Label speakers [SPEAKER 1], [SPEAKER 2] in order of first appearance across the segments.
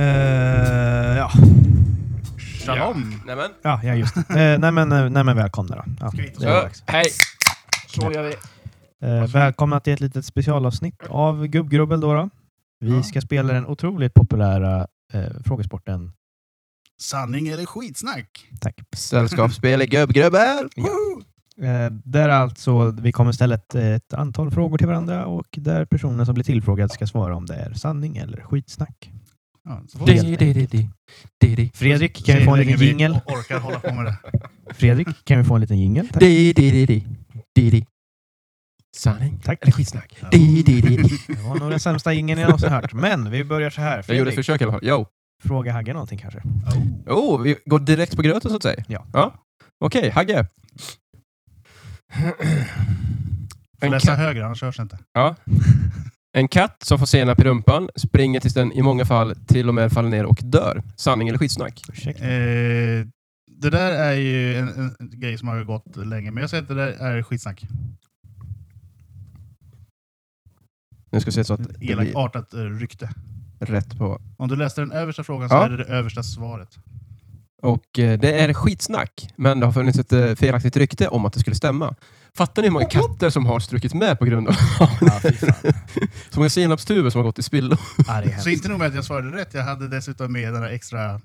[SPEAKER 1] Eh, ja.
[SPEAKER 2] Shalom!
[SPEAKER 3] Nämen.
[SPEAKER 1] ja, ja, just det. Eh, nej, men, eh, nej, men välkomna då. Ja,
[SPEAKER 2] Ska vi ta
[SPEAKER 1] det är
[SPEAKER 3] Så,
[SPEAKER 1] dags.
[SPEAKER 3] hej! Så gör vi.
[SPEAKER 1] Eh, välkomna till ett litet specialavsnitt av Gubbgrubbel. Då, då. Vi
[SPEAKER 2] Ja.
[SPEAKER 1] ska spela den otroligt populära eh, frågesporten.
[SPEAKER 2] Sanning eller skitsnack?
[SPEAKER 1] Tack.
[SPEAKER 3] Sällskapsspel i gubbgrubbel.
[SPEAKER 1] Ja. Eh, där alltså, vi kommer ställa ett, ett antal frågor till varandra och där personen som blir tillfrågad ska svara om det är sanning eller skitsnack.
[SPEAKER 2] Ja,
[SPEAKER 3] Di, di, di.
[SPEAKER 1] Fredrik, kan vi få en liten jingel?
[SPEAKER 2] orkar hålla på med det.
[SPEAKER 1] Fredrik, kan vi få en liten jingel?
[SPEAKER 3] Sanning
[SPEAKER 1] Tack.
[SPEAKER 3] eller skitsnack? Di.
[SPEAKER 1] Det var nog den sämsta jingeln jag någonsin hört. Men vi börjar så här.
[SPEAKER 3] Jag gjorde ett
[SPEAKER 1] Fredrik,
[SPEAKER 3] försök i alla fall. Jo.
[SPEAKER 1] fråga Hagge någonting kanske?
[SPEAKER 2] Oh.
[SPEAKER 3] Oh, vi går direkt på gröten så att säga.
[SPEAKER 1] Ja.
[SPEAKER 3] ja. Okej, Hagge.
[SPEAKER 2] Får läsa högre, annars hörs det inte.
[SPEAKER 3] ja. En katt som får senap i rumpan springer tills den i många fall till och med faller ner och dör. Sanning eller skitsnack?
[SPEAKER 1] Ursäkta.
[SPEAKER 2] Eh, det där är ju en, en, grej som har gått länge, men jag säger att det där är skitsnack.
[SPEAKER 3] Nu ska se så att det blir
[SPEAKER 2] elakartat uh, rykte.
[SPEAKER 3] rätt på.
[SPEAKER 2] Om du läste den översta frågan så
[SPEAKER 3] Ja.
[SPEAKER 2] är det det översta svaret.
[SPEAKER 3] Och eh, det är skitsnack, men det har funnits ett eh, felaktigt rykte om att det skulle stämma. Fattar ni hur många katter som har strukit med på grund av
[SPEAKER 1] Ja, fy fan.
[SPEAKER 3] så många senapstuber som har gått i spillo?
[SPEAKER 1] Ja, det.
[SPEAKER 2] Så inte nog med att jag svarade rätt, jag hade dessutom med den här extra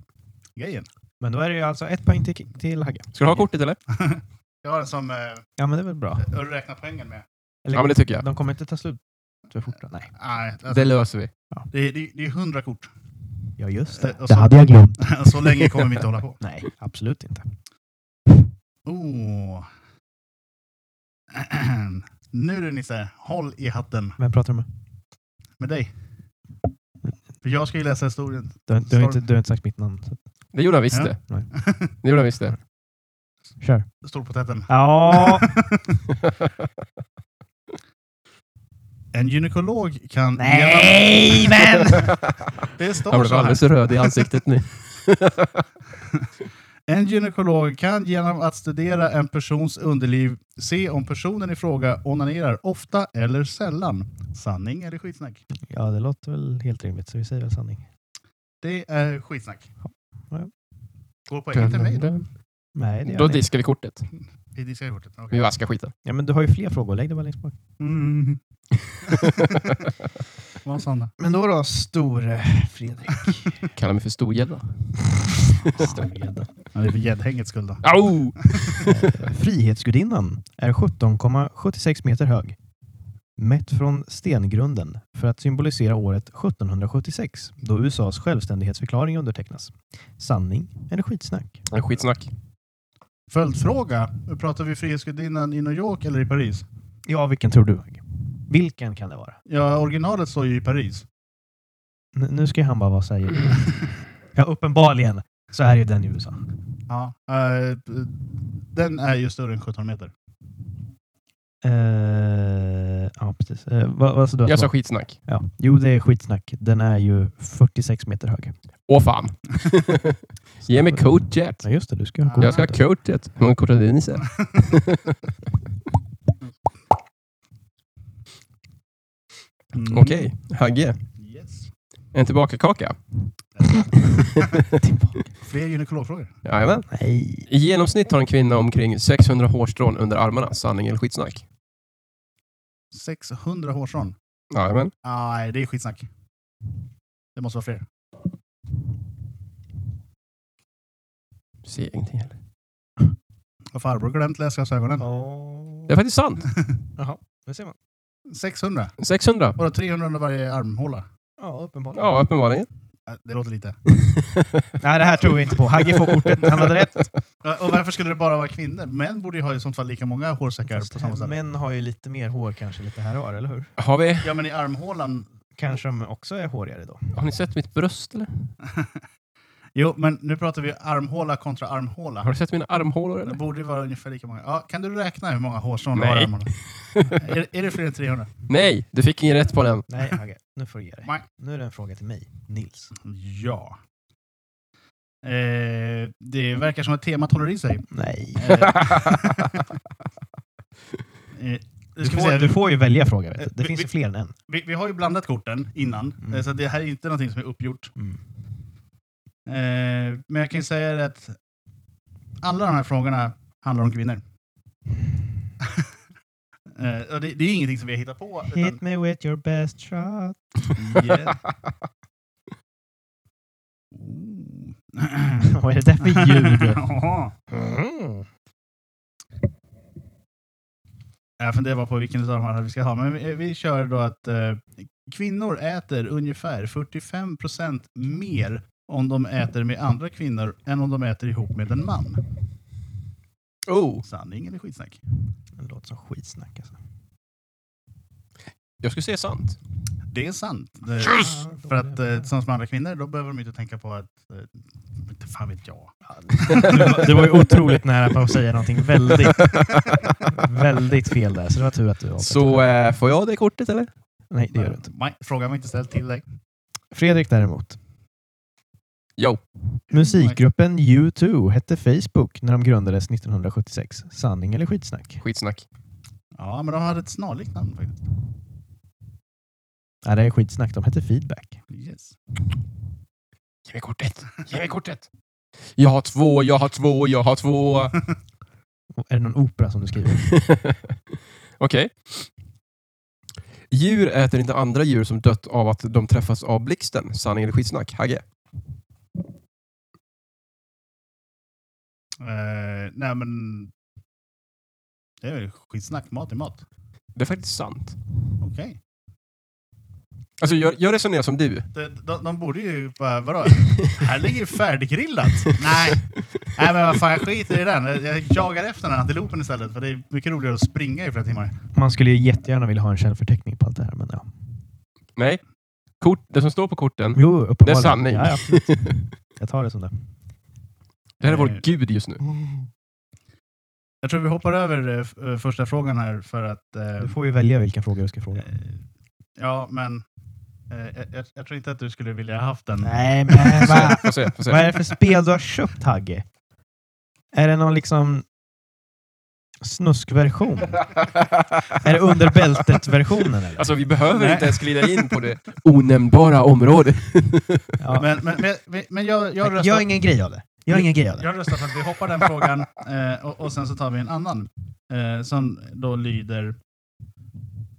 [SPEAKER 2] grejen.
[SPEAKER 1] Men då är det ju alltså ett poäng till, till Hagge.
[SPEAKER 3] Ska du ha kortet eller?
[SPEAKER 2] Jag har den som uh,
[SPEAKER 1] Ja, men det är väl bra.
[SPEAKER 2] räknar poängen med.
[SPEAKER 1] Eller,
[SPEAKER 3] Ja, men det tycker jag.
[SPEAKER 1] De kommer inte ta slut för fort då? Nej.
[SPEAKER 2] Nej, alltså,
[SPEAKER 3] Det löser vi.
[SPEAKER 2] det, är- det, är- det är hundra kort.
[SPEAKER 1] Ja, just
[SPEAKER 2] Eh,
[SPEAKER 1] det. Det
[SPEAKER 2] så-
[SPEAKER 1] hade jag glömt.
[SPEAKER 2] så länge kommer vi inte hålla på.
[SPEAKER 1] Nej, absolut inte.
[SPEAKER 2] Oh. nu du Nisse, håll i hatten
[SPEAKER 1] Vem pratar du med?
[SPEAKER 2] med dig. För jag ska ju läsa historien.
[SPEAKER 1] Du, har- du, har, inte, du har inte sagt mitt namn. Så.
[SPEAKER 3] Det gjorde han visst
[SPEAKER 2] Ja.
[SPEAKER 3] det.
[SPEAKER 1] Nej.
[SPEAKER 3] Det gjorde han visst det.
[SPEAKER 1] Kör.
[SPEAKER 2] Storpotäten.
[SPEAKER 1] Ja,
[SPEAKER 2] En gynekolog kan...
[SPEAKER 1] nej men!
[SPEAKER 2] Det
[SPEAKER 3] Han
[SPEAKER 2] står
[SPEAKER 3] blev
[SPEAKER 2] så här.
[SPEAKER 3] alldeles röd i ansiktet nu.
[SPEAKER 2] En gynekolog kan genom att studera en persons underliv se om personen i fråga onanerar ofta eller sällan. Sanning eller skitsnack?
[SPEAKER 1] Ja, det låter väl helt rimligt, så vi säger väl sanning.
[SPEAKER 2] Det är skitsnack.
[SPEAKER 1] Ja.
[SPEAKER 2] Går poängen till mig då?
[SPEAKER 1] Nej, det gör
[SPEAKER 3] Då
[SPEAKER 1] det.
[SPEAKER 3] diskar vi kortet.
[SPEAKER 2] Vi diskar kortet. okej.
[SPEAKER 3] Vi vaskar skiten.
[SPEAKER 1] Ja, men du har ju fler frågor. Lägg det bara längst bak.
[SPEAKER 2] Mm. Vad sa han då?
[SPEAKER 1] Men då då, store Fredrik.
[SPEAKER 3] Kallar mig för storgädda.
[SPEAKER 1] Storgädda.
[SPEAKER 2] Ja, det är för gäddhängets skull då.
[SPEAKER 3] Au!
[SPEAKER 1] Frihetsgudinnan är 17,76 meter hög. Mätt från stengrunden för att symbolisera året 1776 då USAs självständighetsförklaring undertecknas. Sanning eller skitsnack?
[SPEAKER 3] En skitsnack.
[SPEAKER 2] Följdfråga. Pratar vi Frihetsgudinnan i New York eller i Paris?
[SPEAKER 1] Ja, vilken tror du? Vilken kan det vara?
[SPEAKER 2] Ja, originalet står ju i Paris.
[SPEAKER 1] N- nu ska han bara vad säger. Ja, uppenbarligen så är ju den i USA.
[SPEAKER 2] Ja. eh, den är ju större än 17 meter.
[SPEAKER 1] Eh, ja, precis. Uh, vad, vad sa du?
[SPEAKER 3] Jag sa skitsnack.
[SPEAKER 1] ja. Jo, det är skitsnack. Den är ju 46 meter hög.
[SPEAKER 3] Åh fan! Ge mig jet.
[SPEAKER 1] Ja, just det. Du ska ha
[SPEAKER 3] Jag ska ha code jet. Hur många kort hade ni?
[SPEAKER 2] Mm.
[SPEAKER 3] Okej, Hagge.
[SPEAKER 2] Yes.
[SPEAKER 3] En tillbaka-kaka.
[SPEAKER 2] Fler gynekologfrågor.
[SPEAKER 3] Jajamän.
[SPEAKER 1] Nej.
[SPEAKER 3] I genomsnitt har en kvinna omkring 600 hårstrån under armarna. Sanning eller skitsnack?
[SPEAKER 2] 600 hårstrån.
[SPEAKER 3] Jajamän.
[SPEAKER 2] Nej, det är skitsnack. Det måste vara fler.
[SPEAKER 3] Ser ingenting heller.
[SPEAKER 2] Har farbror glömt läsglasögonen?
[SPEAKER 3] Det är faktiskt sant.
[SPEAKER 1] Jaha, det ser man.
[SPEAKER 2] 600.
[SPEAKER 3] 600.
[SPEAKER 2] Bara 300 under varje armhåla.
[SPEAKER 1] Ja, uppenbarligen.
[SPEAKER 3] Ja, uppenbarligen.
[SPEAKER 2] Äh, Det låter lite.
[SPEAKER 1] Nej, det här tror vi inte på. Hagge får kortet. Han hade rätt.
[SPEAKER 2] Och varför skulle det bara vara kvinnor? Män borde ju ha i sånt fall lika många hårsäckar på samma ställe.
[SPEAKER 1] Män har ju lite mer hår kanske lite här och var, eller hur?
[SPEAKER 3] Har vi...
[SPEAKER 2] Ja, men i armhålan...
[SPEAKER 1] Kanske de också är hårigare då.
[SPEAKER 3] Har ni sett mitt bröst eller?
[SPEAKER 2] Jo, men nu pratar vi armhåla kontra armhåla.
[SPEAKER 3] Har du sett mina armhålor
[SPEAKER 2] Det
[SPEAKER 3] eller?
[SPEAKER 2] borde ju vara ungefär lika många. Ja, kan du räkna hur många hårstrån du har i
[SPEAKER 3] Nej.
[SPEAKER 2] armhålan? är, är det fler än 300?
[SPEAKER 3] Nej, du fick ingen rätt på den.
[SPEAKER 1] Nej, Hagge. Nu får du ge dig.
[SPEAKER 2] Nej.
[SPEAKER 1] Nu är det en fråga till mig, Nils.
[SPEAKER 2] Ja. Eh, det verkar som att temat håller i sig.
[SPEAKER 1] Nej.
[SPEAKER 2] Eh, eh,
[SPEAKER 1] Du får,
[SPEAKER 2] se.
[SPEAKER 1] du får ju välja fråga. Vet du. Det
[SPEAKER 2] Vi-
[SPEAKER 1] finns ju fler än en.
[SPEAKER 2] Vi, vi har ju blandat korten innan,
[SPEAKER 1] Mm.
[SPEAKER 2] eh, så det här är inte någonting som är uppgjort.
[SPEAKER 1] Mm.
[SPEAKER 2] Eh, men jag kan ju säga att alla de här frågorna handlar om kvinnor. eh, det, det är ingenting som vi har hittat på.
[SPEAKER 1] Hit
[SPEAKER 2] Utan,
[SPEAKER 1] me with your best shot.
[SPEAKER 2] yeah.
[SPEAKER 1] Vad är det där för ljud? Mm.
[SPEAKER 2] Jag funderar bara på vilken av de här vi ska ha, men vi, vi kör då att eh, kvinnor äter ungefär 45 procent mer om de äter med andra kvinnor än om de äter ihop med en man.
[SPEAKER 3] Oh,
[SPEAKER 2] Sanning eller skitsnack?
[SPEAKER 1] Det låter som skitsnack alltså.
[SPEAKER 3] jag skulle säga sant.
[SPEAKER 2] Det är sant. Det, för att eh, tillsammans med andra kvinnor, då behöver de inte tänka på att... Eh, inte fan vet jag.
[SPEAKER 1] Du var ju otroligt nära på att säga någonting väldigt, väldigt fel där, så det var tur att du avbröt.
[SPEAKER 3] Så eh, får jag det kortet eller?
[SPEAKER 1] Nej, det gör du inte.
[SPEAKER 2] Nej, Frågan var inte ställd till dig.
[SPEAKER 1] Fredrik däremot.
[SPEAKER 3] Jo.
[SPEAKER 1] Musikgruppen U2 hette Facebook när de grundades 1976. Sanning eller skitsnack?
[SPEAKER 3] Skitsnack.
[SPEAKER 2] Ja, men de hade ett snarlikt namn faktiskt.
[SPEAKER 1] Nej, det är skitsnack. De hette Feedback.
[SPEAKER 2] Yes.
[SPEAKER 3] Ge mig kortet. Ge mig kortet. Jag har två, jag har två, jag har två.
[SPEAKER 1] Är det någon opera som du skriver?
[SPEAKER 3] Okej. Djur äter inte andra djur som dött av att de träffas av blixten. Sanning eller skitsnack? Hagge?
[SPEAKER 2] Eh, nej, men... Det är väl skitsnack. Mat är mat.
[SPEAKER 3] Det är faktiskt sant.
[SPEAKER 2] Okej.
[SPEAKER 3] Alltså, jag, jag resonerar som du.
[SPEAKER 2] De, de, de borde ju bara, vadå? Här ligger ju färdiggrillat. Nej. Nej men vad fan, jag skiter i den. Jag jag jagar efter den här antilopen istället. För det är mycket roligare att springa i flera timmar.
[SPEAKER 1] Man skulle ju jättegärna vilja ha en källförteckning på allt det här, men ja.
[SPEAKER 3] Nej. Kort, det som står på korten,
[SPEAKER 1] Jo.
[SPEAKER 3] Det är sanning.
[SPEAKER 1] Ja, absolut. Jag tar det som det.
[SPEAKER 3] Det här är vår
[SPEAKER 2] Nej.
[SPEAKER 3] gud just nu.
[SPEAKER 2] Jag tror vi hoppar över eh, eh, första frågan här för att... eh,
[SPEAKER 1] Du får ju välja vilken fråga du ska fråga.
[SPEAKER 2] eh, ja, men... eh, jag, jag, jag tror inte att du skulle vilja ha haft den.
[SPEAKER 1] Nej, men va?
[SPEAKER 3] Får se, får se.
[SPEAKER 1] vad är det för spel du har köpt, Hagge? Är det någon liksom snuskversion? Är det under bältet-versionen? eller?
[SPEAKER 3] Alltså, vi behöver
[SPEAKER 2] Nej.
[SPEAKER 3] inte ens glida in på det onämnbara området.
[SPEAKER 1] ja.
[SPEAKER 2] Men, men, men, men jag, jag röstar...
[SPEAKER 1] Gör ingen grej av det. Gör ingen grej av det.
[SPEAKER 2] Jag röstar för att vi hoppar den frågan eh, och, och sen så tar vi en annan. Eh, som då lyder...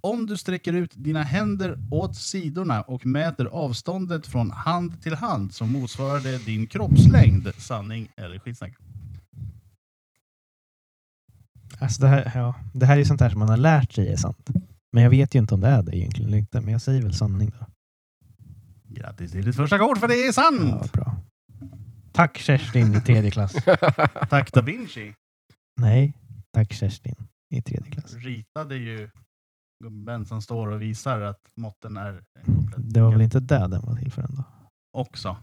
[SPEAKER 2] Om du sträcker ut dina händer åt sidorna och mäter avståndet från hand till hand så motsvarar det din kroppslängd. Sanning eller skitsnack?
[SPEAKER 1] Alltså det, här, ja, det här är sånt här som man har lärt sig är sant. Men jag vet ju inte om det är det egentligen eller inte. Men jag säger väl sanning då.
[SPEAKER 2] Grattis till ditt första kort för det är
[SPEAKER 1] Ja,
[SPEAKER 2] sant!
[SPEAKER 1] bra. Tack Kerstin i tredje klass.
[SPEAKER 2] Tack Da Vinci.
[SPEAKER 1] Nej, tack Kerstin i tredje klass.
[SPEAKER 2] Ritade ju gubben som står och visar att måtten är komplett.
[SPEAKER 1] Det var väl inte det den var till för ändå?
[SPEAKER 2] Också.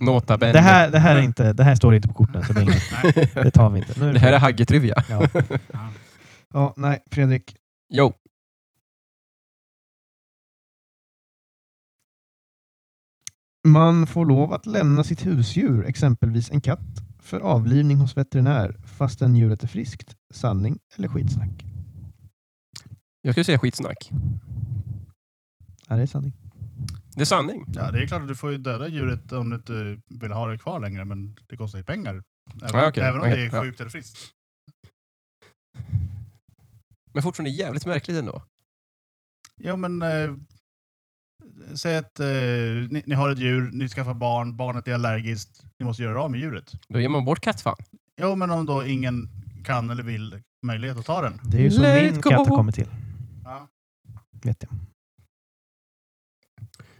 [SPEAKER 3] Nota bene.
[SPEAKER 1] Det här, det, här är inte, det här står inte på korten, så det, är inget, det tar vi inte. Nu
[SPEAKER 3] Det här är Hagge-trivia.
[SPEAKER 1] Ja.
[SPEAKER 2] Ja.
[SPEAKER 1] ja, nej, Fredrik.
[SPEAKER 3] Jo.
[SPEAKER 1] Man får lov att lämna sitt husdjur, exempelvis en katt, för avlivning hos veterinär fastän djuret är friskt. Sanning eller skitsnack?
[SPEAKER 3] Jag skulle säga skitsnack.
[SPEAKER 1] Ja, det är sanning.
[SPEAKER 3] Det är sanning.
[SPEAKER 2] Ja, det är klart att du får ju döda djuret om du inte vill ha det kvar längre, men det kostar ju pengar. Även,
[SPEAKER 3] Ja, okej,
[SPEAKER 2] även om
[SPEAKER 3] okej,
[SPEAKER 2] det är
[SPEAKER 3] ja.
[SPEAKER 2] sjukt eller friskt.
[SPEAKER 3] Men fortfarande jävligt märkligt ändå.
[SPEAKER 2] Ja, men eh, säg att eh, ni, ni har ett djur, ni skaffar barn, barnet är allergiskt, ni måste göra av med djuret.
[SPEAKER 3] Då ger man bort kattfan.
[SPEAKER 2] Jo, men om då ingen kan eller vill möjlighet att ta den.
[SPEAKER 1] Det är ju så
[SPEAKER 3] Let
[SPEAKER 1] min
[SPEAKER 3] go.
[SPEAKER 1] katt har kommit till.
[SPEAKER 2] Ja.
[SPEAKER 1] Vet jag.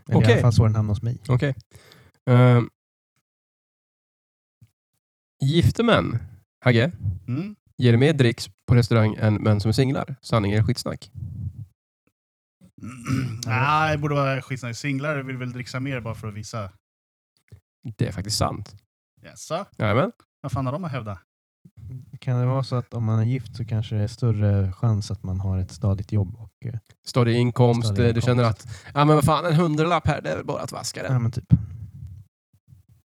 [SPEAKER 1] Eller i
[SPEAKER 3] Okej.
[SPEAKER 1] alla fall så den hamnade hos mig.
[SPEAKER 3] Okej. Ehm. gifte män, Hagge,
[SPEAKER 2] Mm.
[SPEAKER 3] ger mer dricks på restaurang än män som är singlar. Sanning eller skitsnack?
[SPEAKER 2] Nej, det borde vara skitsnack. Singlar vill väl dricksa mer bara för att visa.
[SPEAKER 3] Det är faktiskt sant.
[SPEAKER 2] Jaså?
[SPEAKER 3] Jajamän.
[SPEAKER 2] Vad fan har de att hävda?
[SPEAKER 1] Kan det vara så att om man är gift så kanske det är större chans att man har ett stadigt jobb? Och, eh,
[SPEAKER 3] Stadig inkomst,
[SPEAKER 1] Stadig
[SPEAKER 3] eh, du
[SPEAKER 1] inkomst.
[SPEAKER 3] känner att ja men vad fan, en hundralapp här, det är väl bara att vaska
[SPEAKER 1] ja,
[SPEAKER 3] den.
[SPEAKER 1] men typ.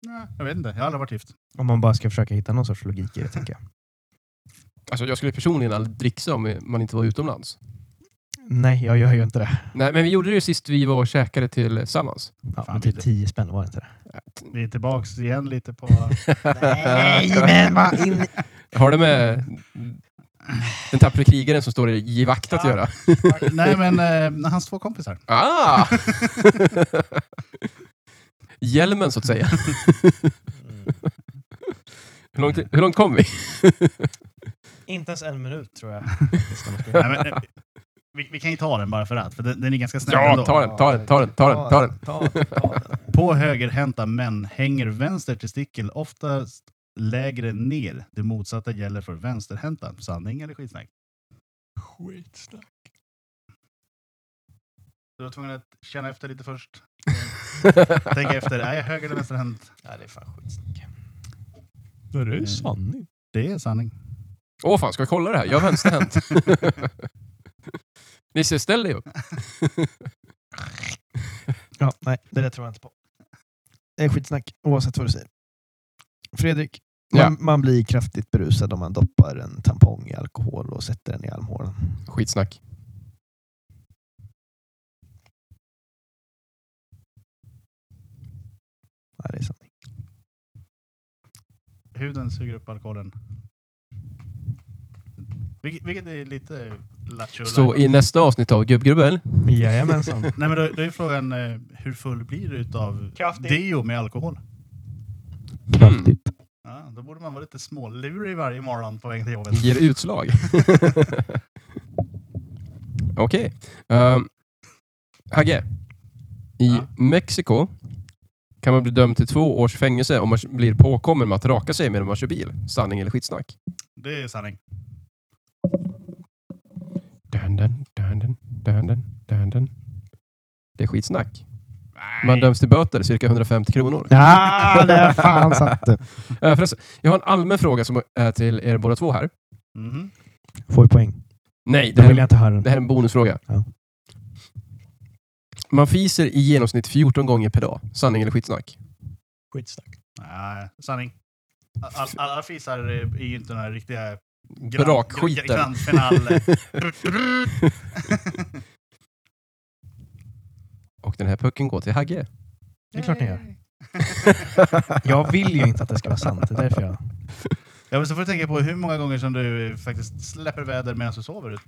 [SPEAKER 2] Nej, jag vet inte, jag har aldrig varit gift.
[SPEAKER 1] Om man bara ska försöka hitta någon sorts logik i det, tänker jag.
[SPEAKER 3] Alltså jag skulle personligen aldrig dricksa om man inte var utomlands.
[SPEAKER 1] Nej, jag gör ju inte det.
[SPEAKER 3] Nej, men vi gjorde det ju sist vi var och käkade tillsammans.
[SPEAKER 1] Ja,
[SPEAKER 2] Fan,
[SPEAKER 1] men typ
[SPEAKER 2] lite. 10
[SPEAKER 1] 10 spänn var det inte det?
[SPEAKER 2] Vi är tillbaks igen lite på...
[SPEAKER 1] Nej, men vad in...
[SPEAKER 3] Har det med den tappre krigaren som står i givakt att
[SPEAKER 2] Ja.
[SPEAKER 3] göra?
[SPEAKER 2] Nej, men eh, hans två kompisar.
[SPEAKER 3] Ah! Hjälmen så att säga. Hur långt, hur långt kom vi?
[SPEAKER 1] Inte ens en minut tror jag.
[SPEAKER 2] Nej, men, eh, vi, vi kan ju ta den bara för att, för den, den är ganska snäll
[SPEAKER 3] Ja,
[SPEAKER 2] ändå.
[SPEAKER 3] ta den, ta den, ta den, ta den, ta den.
[SPEAKER 1] Ta den, ta den.
[SPEAKER 2] På högerhänta män hänger vänster testikel oftast lägre ner. Det motsatta gäller för vänsterhänta. Sanning eller skitsnack?
[SPEAKER 1] Skitsnack.
[SPEAKER 2] Du var tvungen att känna efter lite först. Tänk efter, är jag höger eller vänsterhänt?
[SPEAKER 1] Ja, det är fan skitsnack. Det är
[SPEAKER 2] Mm.
[SPEAKER 1] sanning.
[SPEAKER 2] Det är sanning.
[SPEAKER 3] Åh fan, ska vi kolla det här? Jag har vänsterhänt. Nisse, ställ dig upp.
[SPEAKER 1] Ja, nej, det där tror jag inte på. Det är skitsnack oavsett vad du säger. Fredrik,
[SPEAKER 3] Ja.
[SPEAKER 1] man, man blir kraftigt berusad om man doppar en tampong i alkohol och sätter den i armhålan.
[SPEAKER 3] Skitsnack.
[SPEAKER 1] Nej, det är sanning.
[SPEAKER 2] Huden suger upp alkoholen. Vilket, vilket är lite lattjo
[SPEAKER 3] Så i nästa avsnitt av Gubbgrubbel,
[SPEAKER 1] Jajamensan.
[SPEAKER 2] Nej men då, då är frågan, eh, hur full blir du utav
[SPEAKER 1] Kraftigt.
[SPEAKER 2] deo med alkohol?
[SPEAKER 1] Kraftigt.
[SPEAKER 2] Ja, då borde man vara lite smålurig varje morgon på väg till jobbet.
[SPEAKER 3] ger utslag. Okej. Um, Hagge. I
[SPEAKER 2] Ja.
[SPEAKER 3] Mexiko kan man bli dömd till två års fängelse om man blir påkommen med att raka sig medan man kör bil. Sanning eller skitsnack?
[SPEAKER 2] Det är sanning.
[SPEAKER 3] Dun, dun, dun, dun, dun, dun, dun, dun. Det är skitsnack.
[SPEAKER 2] Nej.
[SPEAKER 3] Man döms till böter, cirka 150 kronor.
[SPEAKER 1] Ja, där fan satt det.
[SPEAKER 3] Uh, förresten, jag har en allmän fråga som är till er båda två här.
[SPEAKER 2] Mhm.
[SPEAKER 1] Får vi poäng?
[SPEAKER 3] Nej, det här,
[SPEAKER 1] vill jag inte höra
[SPEAKER 3] det här är en bonusfråga.
[SPEAKER 1] Ja.
[SPEAKER 3] Man fiser i genomsnitt 14 gånger per dag. Sanning eller skitsnack?
[SPEAKER 1] Skitsnack.
[SPEAKER 2] Nej, sanning. All, alla fisar är ju inte här riktiga
[SPEAKER 3] Brakskiten. Och den här pucken går till Hagge.
[SPEAKER 1] Det är klart ni gör. Jag vill ju inte att det ska vara sant. Det är därför jag...
[SPEAKER 2] Ja, men så får du tänka på hur många gånger som du faktiskt släpper väder medan du sover.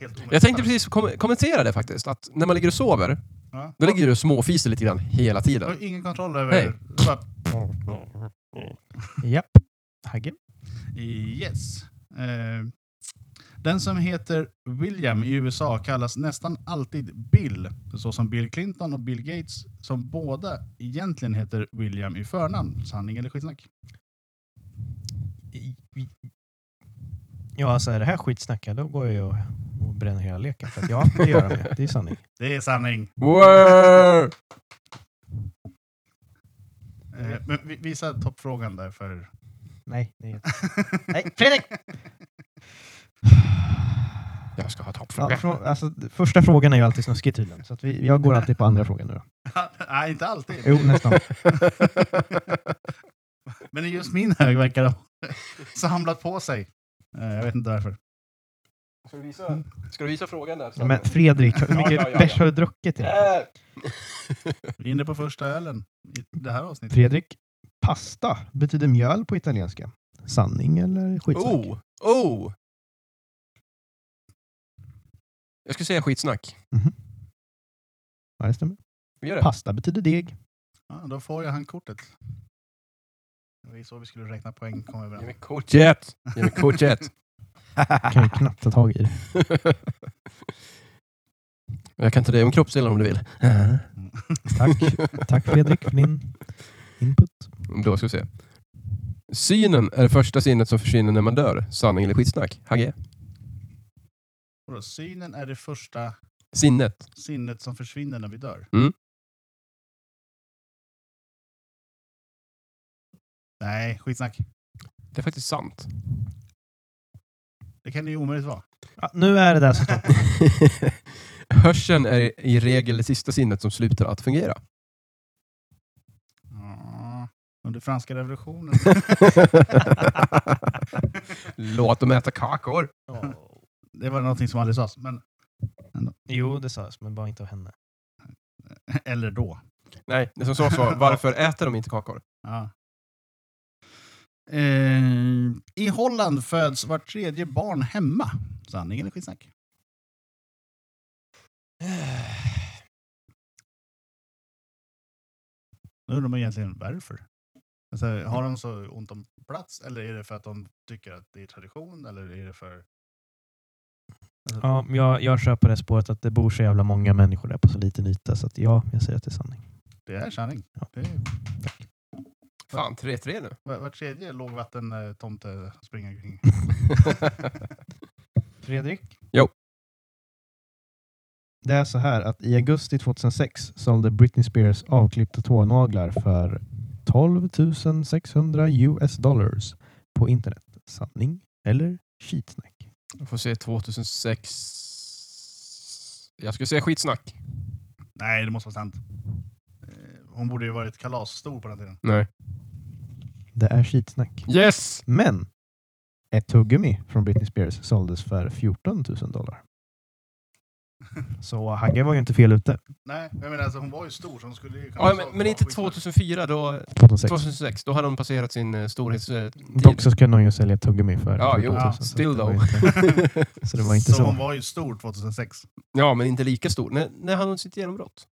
[SPEAKER 2] Helt.
[SPEAKER 3] Jag tänkte precis kom kommentera det faktiskt. Att när man ligger och sover,
[SPEAKER 2] Ja.
[SPEAKER 3] då ligger du och småfiser lite grann hela tiden.
[SPEAKER 2] har ingen kontroll över...
[SPEAKER 3] Nej.
[SPEAKER 2] Bara,
[SPEAKER 1] Japp. Hagge.
[SPEAKER 2] Yes. Eh, den som heter William i USA kallas nästan alltid Bill, så som Bill Clinton och Bill Gates, som båda egentligen heter William i förnamn. Sanning eller skitsnack?
[SPEAKER 1] Ja, alltså är det här skitsnack, ja, då går jag och, och bränner hela leken. För att ja, det gör ju. Det är sanning.
[SPEAKER 2] Det är sanning.
[SPEAKER 3] Wow!
[SPEAKER 2] Eh, men vi- visa toppfrågan där för...
[SPEAKER 1] Nej, nej. nej, Fredrik!
[SPEAKER 3] Jag ska ha
[SPEAKER 1] Ja,
[SPEAKER 3] toppfråga.
[SPEAKER 1] frå- alltså, första frågan är ju alltid snuskig tydligen. Så att vi, jag går alltid på andra frågan nu då.
[SPEAKER 2] Nej, inte alltid.
[SPEAKER 1] Jo, nästan.
[SPEAKER 2] Men just min hög verkar ha samlat på sig. Eh, jag vet inte varför.
[SPEAKER 3] Ska du visa, ska du visa frågan där?
[SPEAKER 1] Men Fredrik, hur mycket
[SPEAKER 3] Ja, ja, ja,
[SPEAKER 1] bärs
[SPEAKER 3] ja.
[SPEAKER 1] har du druckit?
[SPEAKER 3] Äh.
[SPEAKER 2] Vi är inne på första ölen i det här avsnittet.
[SPEAKER 1] Fredrik, pasta betyder mjöl på italienska. Sanning eller skitsnack?
[SPEAKER 3] Oh! Oh! Jag ska säga skitsnack.
[SPEAKER 1] Ja, det stämmer.
[SPEAKER 3] Vi gör det.
[SPEAKER 1] Pasta betyder deg.
[SPEAKER 2] Ja, då får jag handkortet. Det var ju så vi skulle räkna poäng. Kom
[SPEAKER 3] Ge
[SPEAKER 2] överens.
[SPEAKER 3] mig kortet! Ge mig kortet!
[SPEAKER 1] kan ju knappt ta tag i det.
[SPEAKER 3] Jag kan ta dig om kroppsdelar om du vill.
[SPEAKER 1] Tack. Tack Fredrik för din input.
[SPEAKER 3] Då ska vi se. Synen är det första sinnet som försvinner när man dör. Sanning eller skitsnack? Hagge?
[SPEAKER 2] Vadå, Synen är det första
[SPEAKER 3] Sinnet.
[SPEAKER 2] sinnet som försvinner när vi dör.
[SPEAKER 3] Mm.
[SPEAKER 2] Nej, skitsnack.
[SPEAKER 3] Det är faktiskt sant.
[SPEAKER 2] Det kan det ju omöjligt vara.
[SPEAKER 1] Ja, nu är det där som står.
[SPEAKER 3] Hörseln är i regel det sista sinnet som slutar att fungera.
[SPEAKER 2] Under franska revolutionen.
[SPEAKER 3] Låt dem äta kakor.
[SPEAKER 2] det var någonting som aldrig sades. Men
[SPEAKER 1] Jo, det sades, men bara inte av henne.
[SPEAKER 2] Eller då.
[SPEAKER 3] Nej, det som sades var varför äter de inte kakor?
[SPEAKER 2] Ja. Eh, I Holland föds var tredje barn hemma. Sanning eller skitsnack? Nu undrar man egentligen varför. Alltså, har de så ont om plats eller är det för att de tycker att det är tradition eller är det för... Alltså,
[SPEAKER 1] Ja, jag, jag kör på det spåret att det bor så jävla många människor där på så liten yta, så att ja, jag säger att det är sanning.
[SPEAKER 2] Det är sanning.
[SPEAKER 1] Ja.
[SPEAKER 2] Det är,
[SPEAKER 3] Fan, 3-3 nu.
[SPEAKER 2] var, var tredje lågvattentomte springer omkring.
[SPEAKER 1] Fredrik?
[SPEAKER 3] Jo.
[SPEAKER 1] Det är så här att i augusti 2006 sålde Britney Spears avklippta tånaglar för 12 600 US dollars på internet. Sanning eller skitsnack?
[SPEAKER 3] Jag får se 2006. Jag skulle säga skitsnack.
[SPEAKER 2] Nej, det måste vara sant. Eh, Hon borde ju varit kalasstor på den tiden.
[SPEAKER 3] Nej.
[SPEAKER 1] Det är skitsnack.
[SPEAKER 3] Yes!
[SPEAKER 1] Men ett tuggummi från Britney Spears såldes för 14 000 dollar. Så Hagge var ju inte fel ute.
[SPEAKER 2] Nej, jag menar alltså hon var ju stor så hon skulle ju
[SPEAKER 3] Ja, men, men inte
[SPEAKER 2] skitstor.
[SPEAKER 3] 2004, då,
[SPEAKER 1] 2006.
[SPEAKER 3] 2006. Då hade hon passerat sin eh, storhetstid.
[SPEAKER 1] Dock så skulle någon ju sälja tuggummi för
[SPEAKER 3] Ja,
[SPEAKER 1] 14
[SPEAKER 3] jo,
[SPEAKER 1] 000.
[SPEAKER 2] ja,
[SPEAKER 1] så
[SPEAKER 3] still
[SPEAKER 1] var
[SPEAKER 3] though.
[SPEAKER 1] inte- Så det var inte
[SPEAKER 2] så,
[SPEAKER 1] så.
[SPEAKER 2] hon var ju stor 2006.
[SPEAKER 3] Ja, men inte lika stor. När, när hade hon sitt genombrott?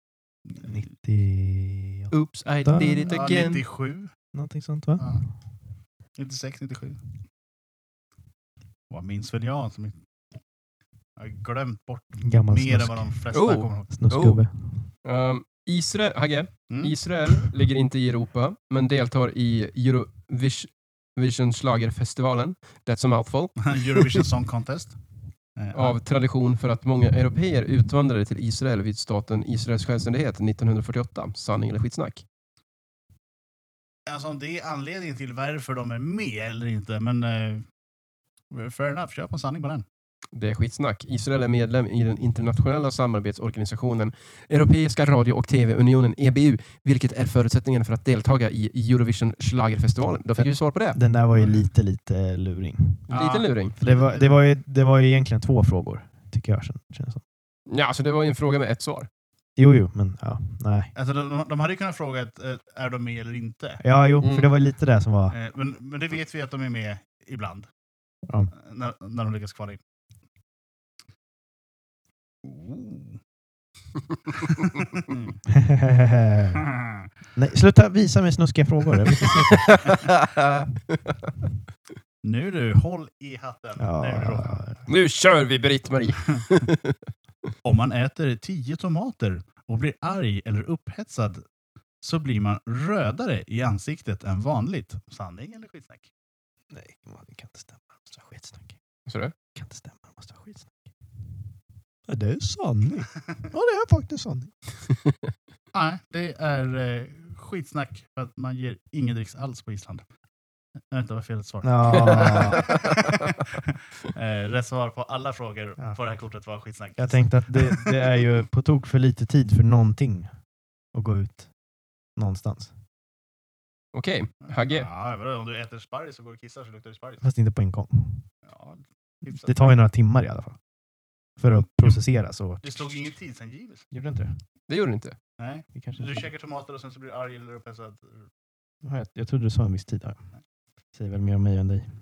[SPEAKER 1] 90...
[SPEAKER 3] Oops, I did it
[SPEAKER 2] Ja,
[SPEAKER 3] again.
[SPEAKER 2] 97.
[SPEAKER 1] Någonting sånt va?
[SPEAKER 2] Ja. 96, 97. Vad minns väl jag? Som jag har glömt bort
[SPEAKER 1] Gammal
[SPEAKER 2] mer än vad de flesta
[SPEAKER 3] Oh.
[SPEAKER 2] kommer ihåg.
[SPEAKER 1] snuskgubbe.
[SPEAKER 3] Um, Israel, Hagge,
[SPEAKER 2] Mm.
[SPEAKER 3] Israel ligger inte i Europa, men deltar i Eurovision Schlagerfestivalen. That's a mouthful.
[SPEAKER 2] Eurovision Song Contest. Eh,
[SPEAKER 3] Av tradition för att många europeer utvandrade till Israel vid staten Israels självständighet 1948. Sanning eller skitsnack?
[SPEAKER 2] Alltså om det är anledningen till varför de är med eller inte, men eh, fair enough, kör på en sanning på den.
[SPEAKER 3] Det är skitsnack. Israel är medlem i den internationella samarbetsorganisationen Europeiska radio och tv-unionen, EBU, vilket är förutsättningen för att deltaga i Eurovision Schlagerfestivalen. Då fick vi svar på det.
[SPEAKER 1] Den där var ju lite, lite luring.
[SPEAKER 2] Ja.
[SPEAKER 3] Liten luring.
[SPEAKER 1] Det, var, det, var ju, det var ju egentligen två frågor, tycker jag. kän- Känns som.
[SPEAKER 3] Ja, så det var ju en fråga med ett svar.
[SPEAKER 1] Jo, jo, men ja, nej.
[SPEAKER 2] Alltså, de, de hade ju kunnat fråga ett, eh, är de med eller inte.
[SPEAKER 1] Ja, jo,
[SPEAKER 3] Mm.
[SPEAKER 1] för det var lite det som var...
[SPEAKER 2] Eh, men, men det vet vi att de är med ibland.
[SPEAKER 1] Ja.
[SPEAKER 2] Eh, När, när de lyckas kvala in.
[SPEAKER 1] Nej, sluta visa mig snuskiga frågor.
[SPEAKER 2] Nu du, håll i hatten.
[SPEAKER 1] Ja,
[SPEAKER 2] Nej,
[SPEAKER 3] nu kör vi Britt-Marie!
[SPEAKER 2] Om man äter tio tomater och blir arg eller upphetsad så blir man rödare i ansiktet än vanligt. Sanning eller skitsnack?
[SPEAKER 1] nej, det kan inte stämma. Det måste vara skitsnack.
[SPEAKER 3] Så det?
[SPEAKER 1] Det kan inte stämma. Det måste vara skitsnack. Ja, det är sanning. Ja, det är faktiskt sanning.
[SPEAKER 2] Nej, det är eh, skitsnack för att man ger ingen dricks alls på Island. Jag vet inte vad fel svar.
[SPEAKER 1] Ja,
[SPEAKER 2] eh, rätt svar på alla frågor
[SPEAKER 1] Ja.
[SPEAKER 2] på det här kortet var skitsnack.
[SPEAKER 1] jag tänkte att det, det är ju på tok för lite tid för någonting att gå ut någonstans.
[SPEAKER 3] Okej, Hagge.
[SPEAKER 2] Ja, vadå, om du äter sparris och går och kissar så luktar det sparris.
[SPEAKER 1] Fast inte på en gång.
[SPEAKER 2] Ja, hyfsat.
[SPEAKER 1] Det tar ju några timmar i alla fall. För att processera så...
[SPEAKER 2] det stod ingen tidsangivelse.
[SPEAKER 1] Gjorde det inte det?
[SPEAKER 3] Det gjorde du inte.
[SPEAKER 2] Nej.
[SPEAKER 1] det kanske
[SPEAKER 2] Du käkar tomater och sen så blir du arg eller upphetsad.
[SPEAKER 1] Ja, jag, jag trodde du sa en viss tid. Ja. Säger väl mer om mig än dig.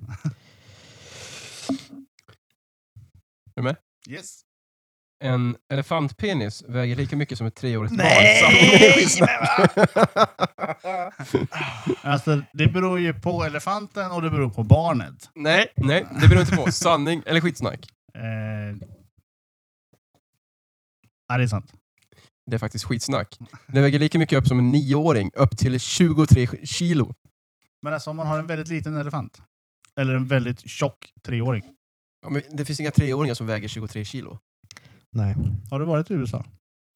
[SPEAKER 2] Yes.
[SPEAKER 3] En elefantpenis väger lika mycket som ett treårigt
[SPEAKER 1] Nej,
[SPEAKER 3] barn. Skitsnack?
[SPEAKER 2] Alltså, det beror ju på elefanten och det beror på barnet.
[SPEAKER 3] nej, nej, det beror inte på. Sanning eller skitsnack?
[SPEAKER 2] Eh... Ja, det är sant.
[SPEAKER 3] Det är faktiskt skitsnack. Det väger lika mycket upp som en nioåring, upp till 23 kilo.
[SPEAKER 2] Men alltså om man har en väldigt liten elefant. Eller en väldigt tjock treåring.
[SPEAKER 3] Ja, men det finns inga treåringar som väger 23 kilo.
[SPEAKER 1] Nej.
[SPEAKER 2] Har du varit i USA?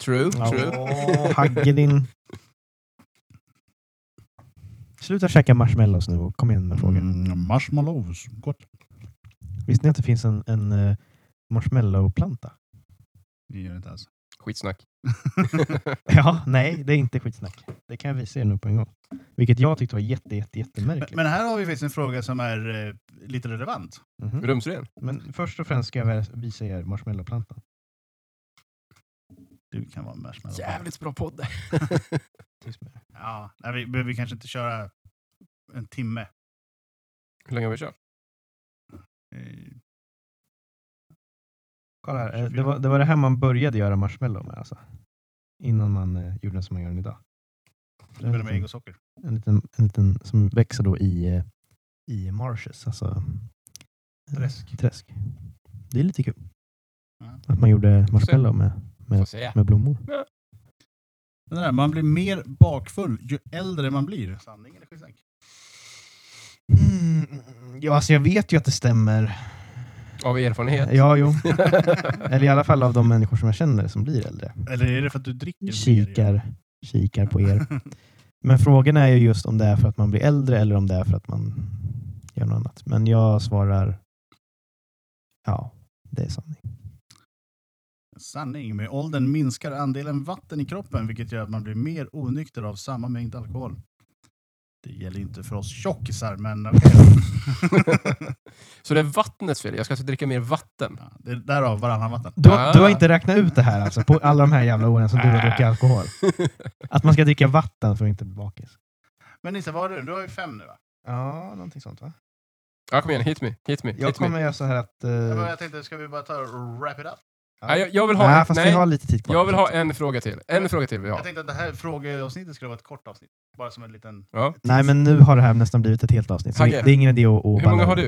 [SPEAKER 3] True, true.
[SPEAKER 1] Åh, Hagge din... Sluta käka marshmallows nu och kom igen med frågor.
[SPEAKER 2] Mm, marshmallows. Gott.
[SPEAKER 1] Visste ni att det finns en, en uh, marshmallowplanta?
[SPEAKER 2] Det gör det inte alls.
[SPEAKER 3] Skitsnack.
[SPEAKER 1] Ja, nej, det är inte skitsnack. Det kan jag visa er nu på en gång. Vilket jag tyckte var jätte, jätte,
[SPEAKER 2] Men,
[SPEAKER 1] jättemärkligt.
[SPEAKER 2] men här har vi faktiskt en fråga som är eh, lite relevant.
[SPEAKER 1] Mhm.
[SPEAKER 3] Rumsren.
[SPEAKER 1] Men först och främst ska jag visa er marshmallowplantan.
[SPEAKER 2] Du kan vara en marshmallow.
[SPEAKER 3] Jävligt bra podd.
[SPEAKER 1] Tyst med det.
[SPEAKER 2] Ja, nej, vi behöver kanske inte köra en timme.
[SPEAKER 3] Hur länge har vi kört?
[SPEAKER 2] Eh,
[SPEAKER 1] Kolla här, eh,
[SPEAKER 2] 24.
[SPEAKER 1] det var, det var det här man började göra marshmallow med alltså. Innan man eh, gjorde den som man gör den idag.
[SPEAKER 2] Du börjar med ägg och socker.
[SPEAKER 1] En liten, en liten som växer då i, eh, i marshes, alltså eh,
[SPEAKER 2] Träsk.
[SPEAKER 1] träsk. Det är lite kul.
[SPEAKER 2] Ja.
[SPEAKER 1] Att man gjorde marshmallow med,
[SPEAKER 3] Får
[SPEAKER 1] med,
[SPEAKER 3] se.
[SPEAKER 1] med blommor.
[SPEAKER 2] Den där, man blir mer bakfull ju äldre man blir. Sanning eller skitsnack?
[SPEAKER 1] Mm, ja, alltså jag vet ju att det stämmer.
[SPEAKER 3] Av erfarenhet.
[SPEAKER 1] Ja, jo. Eller i alla fall av de människor som jag känner som blir äldre.
[SPEAKER 2] Eller är det för att du dricker mer?
[SPEAKER 1] Kikar, kikar på er. Men frågan är ju just om det är för att man blir äldre eller om det är för att man gör något annat. Men jag svarar ja, det är sanning.
[SPEAKER 2] Sanning. Med åldern minskar andelen vatten i kroppen vilket gör att man blir mer onykter av samma mängd alkohol. Det gäller inte för oss tjockisar, men okej.
[SPEAKER 3] Så det är vattnets fel. Jag ska alltså dricka mer vatten.
[SPEAKER 2] ja, det är därav varannan vatten.
[SPEAKER 1] Du,
[SPEAKER 3] Ah.
[SPEAKER 1] du har inte räknat ut det här alltså, på alla de här jävla åren som du har druckit alkohol? Att man ska dricka vatten för att inte bli bakis?
[SPEAKER 2] Men Nisse, vad har du? Du har ju fem nu va?
[SPEAKER 1] Ja, någonting sånt va?
[SPEAKER 3] Ja, kom igen. Hit me. Hit me.
[SPEAKER 1] Jag
[SPEAKER 3] Hit me.
[SPEAKER 1] kommer göra så här att... eh,
[SPEAKER 2] Jag, bara, jag tänkte, ska vi bara ta och wrap it up?
[SPEAKER 3] Nej, jag, jag vill ha...
[SPEAKER 1] nej,
[SPEAKER 3] en,
[SPEAKER 1] fast vi
[SPEAKER 3] nej,
[SPEAKER 1] har lite tid kvar.
[SPEAKER 3] jag vill ha en fråga till. En fråga till vill jag
[SPEAKER 2] Jag tänkte att det här frågeavsnittet skulle vara ett kort avsnitt. Bara som en liten...
[SPEAKER 3] Ja.
[SPEAKER 1] Nej, men nu har det här nästan blivit ett helt avsnitt. Så
[SPEAKER 3] Hagge.
[SPEAKER 1] det är ingen idé att, att
[SPEAKER 3] Hur många har du?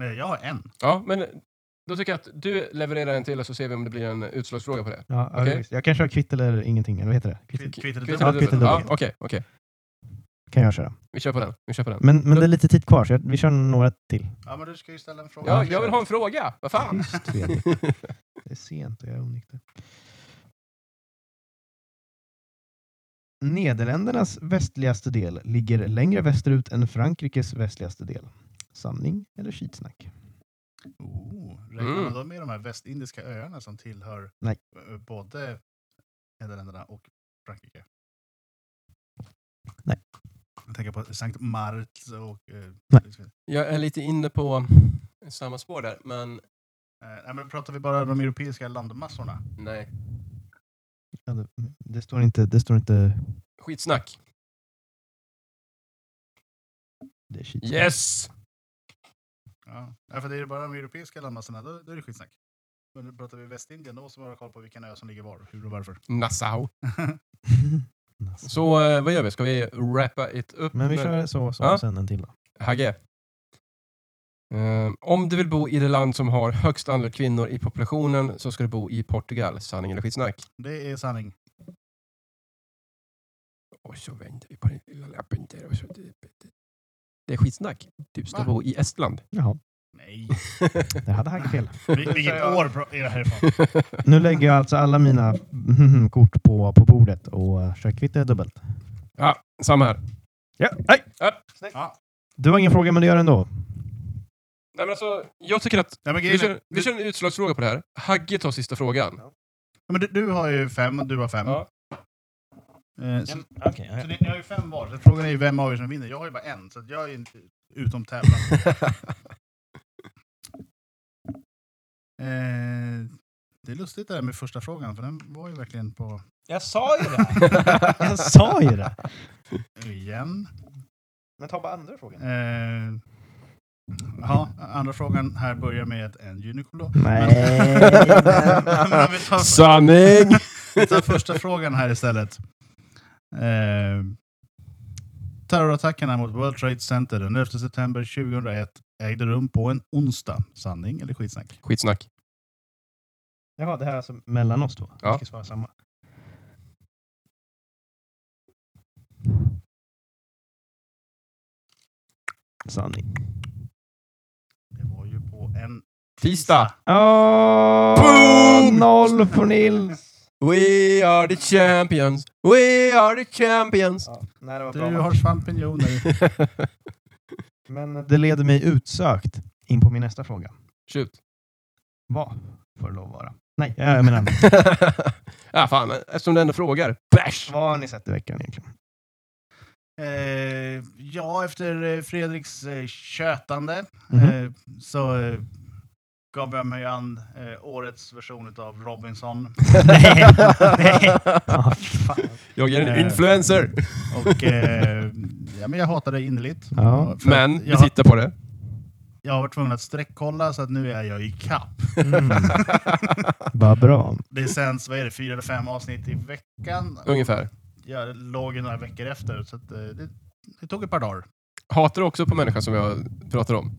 [SPEAKER 2] Eh, Jag har en.
[SPEAKER 3] Ja, men då tycker jag att du levererar en till och så ser vi om det blir en utslagsfråga på det.
[SPEAKER 1] Ja, visst. Jag kan köra kvitt eller ingenting, eller vad heter det? Kvitt,
[SPEAKER 2] Kvitt, kvitt eller
[SPEAKER 3] Kvitt
[SPEAKER 1] kvitt
[SPEAKER 3] okej.
[SPEAKER 1] Kan jag köra.
[SPEAKER 3] Vi kör på den. Vi kör på den.
[SPEAKER 1] Men, men det är lite tid kvar, så jag, vi kör några till.
[SPEAKER 2] Ja, men du ska ju ställa en fråga.
[SPEAKER 3] Ja, jag vill ha en fråga. Vad fan?
[SPEAKER 1] Tyst, Fredrik. Det är sent och jag är onykter. Nederländernas västligaste del ligger längre västerut än Frankrikes västligaste del. Sanning eller skitsnack?
[SPEAKER 2] Oh, räknar
[SPEAKER 3] Mm.
[SPEAKER 2] man då med de här västindiska öarna som tillhör
[SPEAKER 1] Nej.
[SPEAKER 2] eh, både Nederländerna och Frankrike?
[SPEAKER 1] Nej.
[SPEAKER 2] Jag tänker på Sankt Marts och... Eh,
[SPEAKER 1] Nej.
[SPEAKER 3] Jag är lite inne på samma spår där, men
[SPEAKER 2] Eh, nej, men pratar vi bara de europeiska landmassorna?
[SPEAKER 3] nej.
[SPEAKER 1] Ja, det, det, står inte, det står inte...
[SPEAKER 3] Skitsnack.
[SPEAKER 1] Det är skitsnack.
[SPEAKER 3] Yes!
[SPEAKER 2] Ja. ja, för det är bara de europeiska landmassorna, då, då är det skitsnack. Men nu pratar vi Västindien, då måste man ha koll på vilken ö som ligger var, hur och varför.
[SPEAKER 3] Nassau.
[SPEAKER 1] Alltså.
[SPEAKER 3] Så eh, vad gör vi? Ska vi wrappa it upp?
[SPEAKER 1] Men vi kör så, så
[SPEAKER 3] Ja.
[SPEAKER 1] sen en till då.
[SPEAKER 3] Hagge. Eh, om du vill bo i det land som har högst andel kvinnor i populationen så ska du bo i Portugal. Sanning eller skitsnack?
[SPEAKER 2] Det är sanning.
[SPEAKER 3] Och så vänder vi på den lilla lappen där. Och så det, det är skitsnack. Du ska
[SPEAKER 2] Va?
[SPEAKER 3] bo i Estland.
[SPEAKER 1] Jaha,
[SPEAKER 2] Nej.
[SPEAKER 1] det hade Hagge fel.
[SPEAKER 2] Vil- Vilket år är det härifrån?
[SPEAKER 1] Nu lägger jag alltså alla mina kort på, på bordet och eh, kör kvitt eller dubbelt.
[SPEAKER 3] ja, samma här.
[SPEAKER 1] Ja, nej.
[SPEAKER 2] Ja.
[SPEAKER 1] Du har ingen fråga, men du gör det ändå.
[SPEAKER 3] Nej, men alltså, jag tycker att
[SPEAKER 2] Ja, men
[SPEAKER 3] vi kör,
[SPEAKER 2] är-
[SPEAKER 3] vi kör en utslagsfråga på det här. Hagge tar sista frågan.
[SPEAKER 2] Ja, men du, du har ju fem och du har fem.
[SPEAKER 3] Ja.
[SPEAKER 2] Eh, så,
[SPEAKER 1] Okay,
[SPEAKER 2] så ni, ni har ju fem var. Så Frågan är ju vem av er som vinner. Jag har ju bara en, så jag är inte utom tävlan. Eh, det är lustigt det där med första frågan, för den var ju verkligen på...
[SPEAKER 1] Jag sa ju det! jag sa ju det!
[SPEAKER 2] Igen.
[SPEAKER 1] Men ta bara andra frågan.
[SPEAKER 2] Eh, ja, andra frågan här börjar med en då.
[SPEAKER 1] Nej!
[SPEAKER 2] Tar,
[SPEAKER 3] Sanning!
[SPEAKER 2] vi tar första frågan här istället. Eh, terrorattackerna mot World Trade Center den 11 september 2001 ägde rum på en onsdag. Sanning eller skitsnack?
[SPEAKER 3] Skitsnack.
[SPEAKER 1] Jaha, det här är alltså mellan oss då?
[SPEAKER 3] Ja.
[SPEAKER 1] Vi ska svara samma. Sanning.
[SPEAKER 2] Det var ju på en
[SPEAKER 3] Tisdag.
[SPEAKER 1] Åh,
[SPEAKER 3] Boom!
[SPEAKER 1] Noll för Nils!
[SPEAKER 3] We are the champions. We are the champions.
[SPEAKER 1] Ja, nej, det var
[SPEAKER 2] Du har svampinjoner.
[SPEAKER 1] Men det leder mig utsökt in på min nästa fråga.
[SPEAKER 3] Shoot.
[SPEAKER 1] Vad får det lov att vara? Nej, jag menar,
[SPEAKER 3] ja, fan, eftersom du ändå frågar. Bash!
[SPEAKER 1] vad har ni sett i veckan egentligen?
[SPEAKER 2] Eh, ja, efter eh, Fredriks eh, tjötande
[SPEAKER 1] Mhm.
[SPEAKER 2] eh, så eh, gav jag mig an eh, årets version av Robinson.
[SPEAKER 1] nej, nej. Ah, fan.
[SPEAKER 3] Jag är en
[SPEAKER 2] Eh.
[SPEAKER 3] influencer!
[SPEAKER 2] Och eh, ja, men jag hatar det innerligt.
[SPEAKER 1] Ja.
[SPEAKER 3] Men vi tittar på det.
[SPEAKER 2] jag har varit tvungen att sträckkolla så att nu är jag i kapp.
[SPEAKER 1] Mm. Vad bra.
[SPEAKER 2] Det sänds, vad är det, fyra eller fem avsnitt i veckan.
[SPEAKER 3] Ungefär.
[SPEAKER 2] Jag låg några veckor efter, så att, eh, det, det tog ett par dagar.
[SPEAKER 3] Hatar du också på människan som jag pratar om?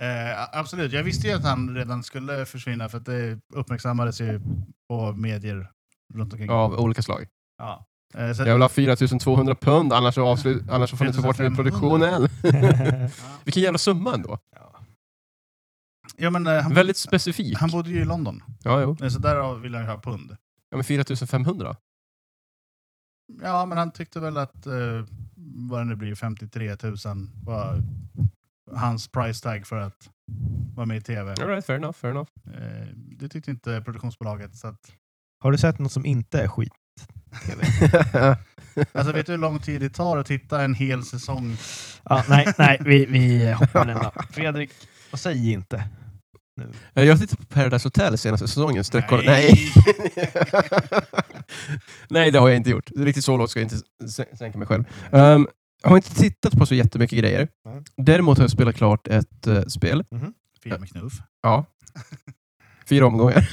[SPEAKER 2] Eh, absolut, jag visste ju att han redan skulle försvinna för att det uppmärksammades ju på medier runt omkring.
[SPEAKER 3] Av olika slag.
[SPEAKER 2] Ja. Eh, så,
[SPEAKER 3] Jag vill ha 4200 pund, annars så, avslut, annars så får ni inte bort
[SPEAKER 2] 4500.
[SPEAKER 3] produktionen.
[SPEAKER 2] ja.
[SPEAKER 3] Vilken jävla summa ändå.
[SPEAKER 2] ja, men, eh, han,
[SPEAKER 3] Väldigt specifik.
[SPEAKER 2] han bodde ju i London,
[SPEAKER 3] Ja, jo.
[SPEAKER 2] eh, så därav ville han ju ha pund.
[SPEAKER 3] Ja, men 4500?
[SPEAKER 2] Ja, men han tyckte väl att eh, vad det nu blir, 53 000 var hans price tag för att vara med i tv.
[SPEAKER 3] All right, fair enough, fair enough.
[SPEAKER 2] Eh, det tyckte inte produktionsbolaget. Så att,
[SPEAKER 1] Har du sett något som inte är skit?
[SPEAKER 2] alltså, vet du hur lång tid det tar att titta en hel säsong?
[SPEAKER 1] Ja, nej, nej, vi, vi hoppar den då. Fredrik, vad säg inte.
[SPEAKER 3] Ja, Jag tittade på Paradise Hotel senaste säsongen.
[SPEAKER 2] Nej.
[SPEAKER 3] Nej. Nej, det har jag inte gjort. Riktigt så lågt ska jag inte sä- sänka mig själv. Um, jag har inte tittat på så jättemycket grejer.
[SPEAKER 1] Nej.
[SPEAKER 3] Däremot har jag spelat klart ett eh, spel.
[SPEAKER 2] Fia med knuff.
[SPEAKER 3] Ja. Fyra omgångar.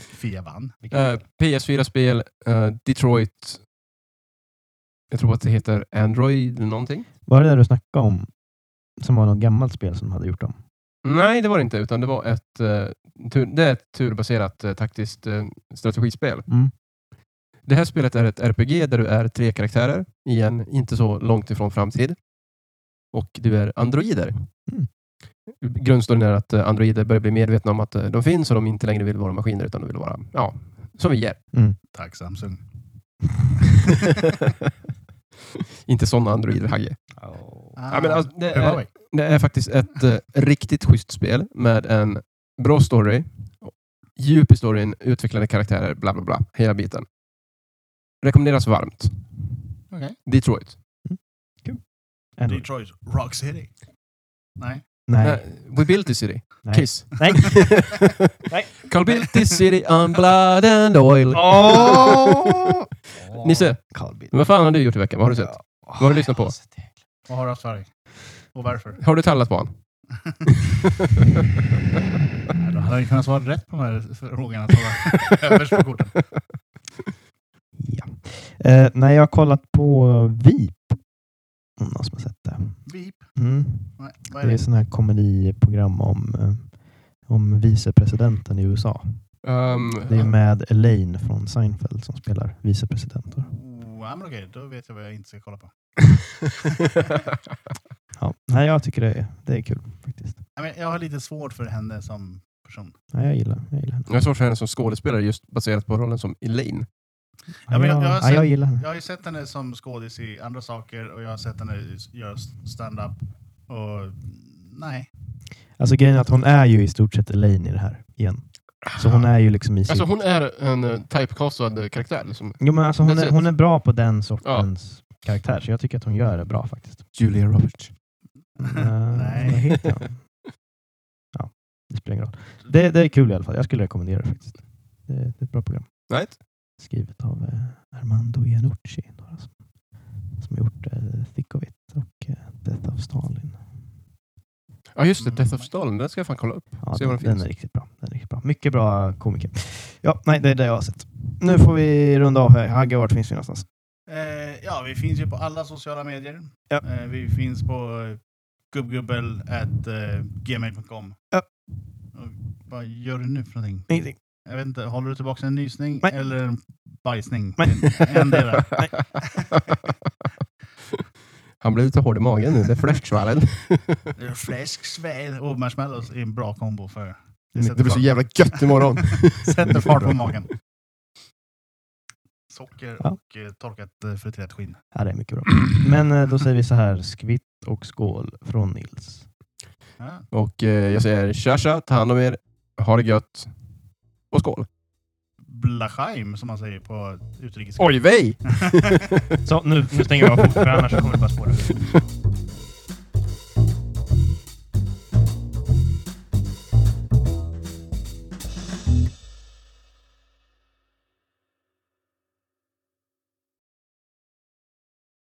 [SPEAKER 2] Fia vann.
[SPEAKER 3] Uh, PS4-spel, eh, Detroit. Jag tror att det heter Android någonting.
[SPEAKER 1] Var det där du snackade om? Som var något gammalt spel som de hade gjort om?
[SPEAKER 3] Nej, det var det inte. Utan det var ett, eh, tur, det är ett turbaserat eh, taktiskt eh, strategispel.
[SPEAKER 1] Mm.
[SPEAKER 3] Det här spelet är ett RPG där du är tre karaktärer i en inte så långt ifrån framtid. Och du är androider.
[SPEAKER 1] Mm.
[SPEAKER 3] Grundstoryn är att eh, androider börjar bli medvetna om att eh, de finns och de inte längre vill vara maskiner utan de vill vara ja, som vi är.
[SPEAKER 2] Tack Samsung.
[SPEAKER 3] inte sådana androider, Hagge. Ja, men alltså, det, är, det är faktiskt ett eh, riktigt schysst spel med en bra story, djup i storyn, utvecklade karaktärer, bla bla bla. Hela biten. Rekommenderas varmt.
[SPEAKER 2] Okej.
[SPEAKER 3] Detroit.
[SPEAKER 1] Ändå.
[SPEAKER 2] Detroit Rock City. Nej.
[SPEAKER 1] Nej.
[SPEAKER 3] We built this city.
[SPEAKER 1] Nej.
[SPEAKER 3] Kiss.
[SPEAKER 1] Nej. Nej.
[SPEAKER 3] Carl built this city on blood and oil.
[SPEAKER 1] Åh!
[SPEAKER 3] Nisse, vad fan har du gjort i veckan? Vad har du sett? Vad har du lyssnat på?
[SPEAKER 2] Vad har du haft för? Och varför?
[SPEAKER 3] Har du tallat på honom?
[SPEAKER 2] Nej, Då hade han kunnat svara rätt på de här frågorna. som var Överst på korten.
[SPEAKER 1] Ja. Eh, nej, jag har kollat på VIP. Om någon som har sett det.
[SPEAKER 2] Beep.
[SPEAKER 1] Mm.
[SPEAKER 2] Nej, vad
[SPEAKER 1] Det
[SPEAKER 2] är
[SPEAKER 1] är
[SPEAKER 2] det?
[SPEAKER 1] sådana här komediprogram om, eh, om vicepresidenten i USA.
[SPEAKER 3] Um,
[SPEAKER 1] Det är med Elaine från Seinfeld som spelar vicepresident.
[SPEAKER 2] Oh, ja, men okej, då vet jag vad jag inte ska kolla på.
[SPEAKER 1] Ja. Nej, jag tycker det är, det är kul faktiskt.
[SPEAKER 2] Jag har lite svårt för henne som person.
[SPEAKER 1] Nej, jag gillar, jag gillar henne.
[SPEAKER 3] jag har svårt för henne som skådespelare just baserat på rollen som Elaine.
[SPEAKER 2] Ja, men jag-
[SPEAKER 1] jag,
[SPEAKER 2] har
[SPEAKER 1] ja,
[SPEAKER 2] sett-
[SPEAKER 1] jag gillar henne.
[SPEAKER 2] Jag har ju sett henne som skådis i andra saker och jag har sett henne göra stand-up. Och nej.
[SPEAKER 1] Alltså grejen är att hon är ju i stort sett Elaine i det här igen. Så hon är ju liksom i sitt...
[SPEAKER 3] Alltså hon är en uh, typecastad karaktär. Liksom.
[SPEAKER 1] Jo, men alltså hon, är, hon är bra på den sortens karaktär, så jag tycker att hon gör det bra faktiskt.
[SPEAKER 3] Julia Roberts.
[SPEAKER 1] Eh,
[SPEAKER 2] Nej.
[SPEAKER 1] Ja, det spelar ingen roll. Det, det är kul i alla fall. Jag skulle rekommendera det faktiskt. Det, det är ett bra program.
[SPEAKER 3] Right?
[SPEAKER 1] Skrivet av eh, Armando Iannucci, några som, som gjort eh, Thick of It och eh, Death of Stalin.
[SPEAKER 3] Ja just det, Death of Stalin. Den ska jag fan kolla upp.
[SPEAKER 1] Ja, den,
[SPEAKER 3] den
[SPEAKER 1] är riktigt bra. Den är riktigt bra. Mycket bra komiker. Ja, nej, det är det jag har sett. Nu får vi runda av här. Hagge, vart finns vi någonstans?
[SPEAKER 2] Eh, ja, vi finns ju på alla sociala medier.
[SPEAKER 1] Ja.
[SPEAKER 2] Eh, vi finns på eh, gubbgubbel.gmail.com.
[SPEAKER 1] Ja.
[SPEAKER 2] Och Vad gör du nu för någonting?
[SPEAKER 1] Ingenting.
[SPEAKER 2] Jag vet inte, håller du tillbaka en nysning
[SPEAKER 1] Nej.
[SPEAKER 2] eller en bajsning?
[SPEAKER 1] Nej.
[SPEAKER 2] En- Endera.
[SPEAKER 3] Han blev lite hård i magen nu. Det är fläsksvallen.
[SPEAKER 2] Fläsksväl och marshmallows är en bra kombo för... Det
[SPEAKER 3] Det blir så jävla gött imorgon.
[SPEAKER 2] sätter fart på magen. Socker
[SPEAKER 1] Ja.
[SPEAKER 2] och eh, torkat eh, friterat skinn.
[SPEAKER 1] Ja, det är mycket bra. Men eh, då säger vi så här. Skvitt och skål från Nils.
[SPEAKER 2] Ja.
[SPEAKER 3] Och eh, jag säger tja tja, ta hand om er, ha det gött och skål.
[SPEAKER 2] Blachaim som man säger på utrikesska.
[SPEAKER 3] Oj vej!
[SPEAKER 1] Så nu, nu stänger vi av fort, för annars kommer det bara spåra.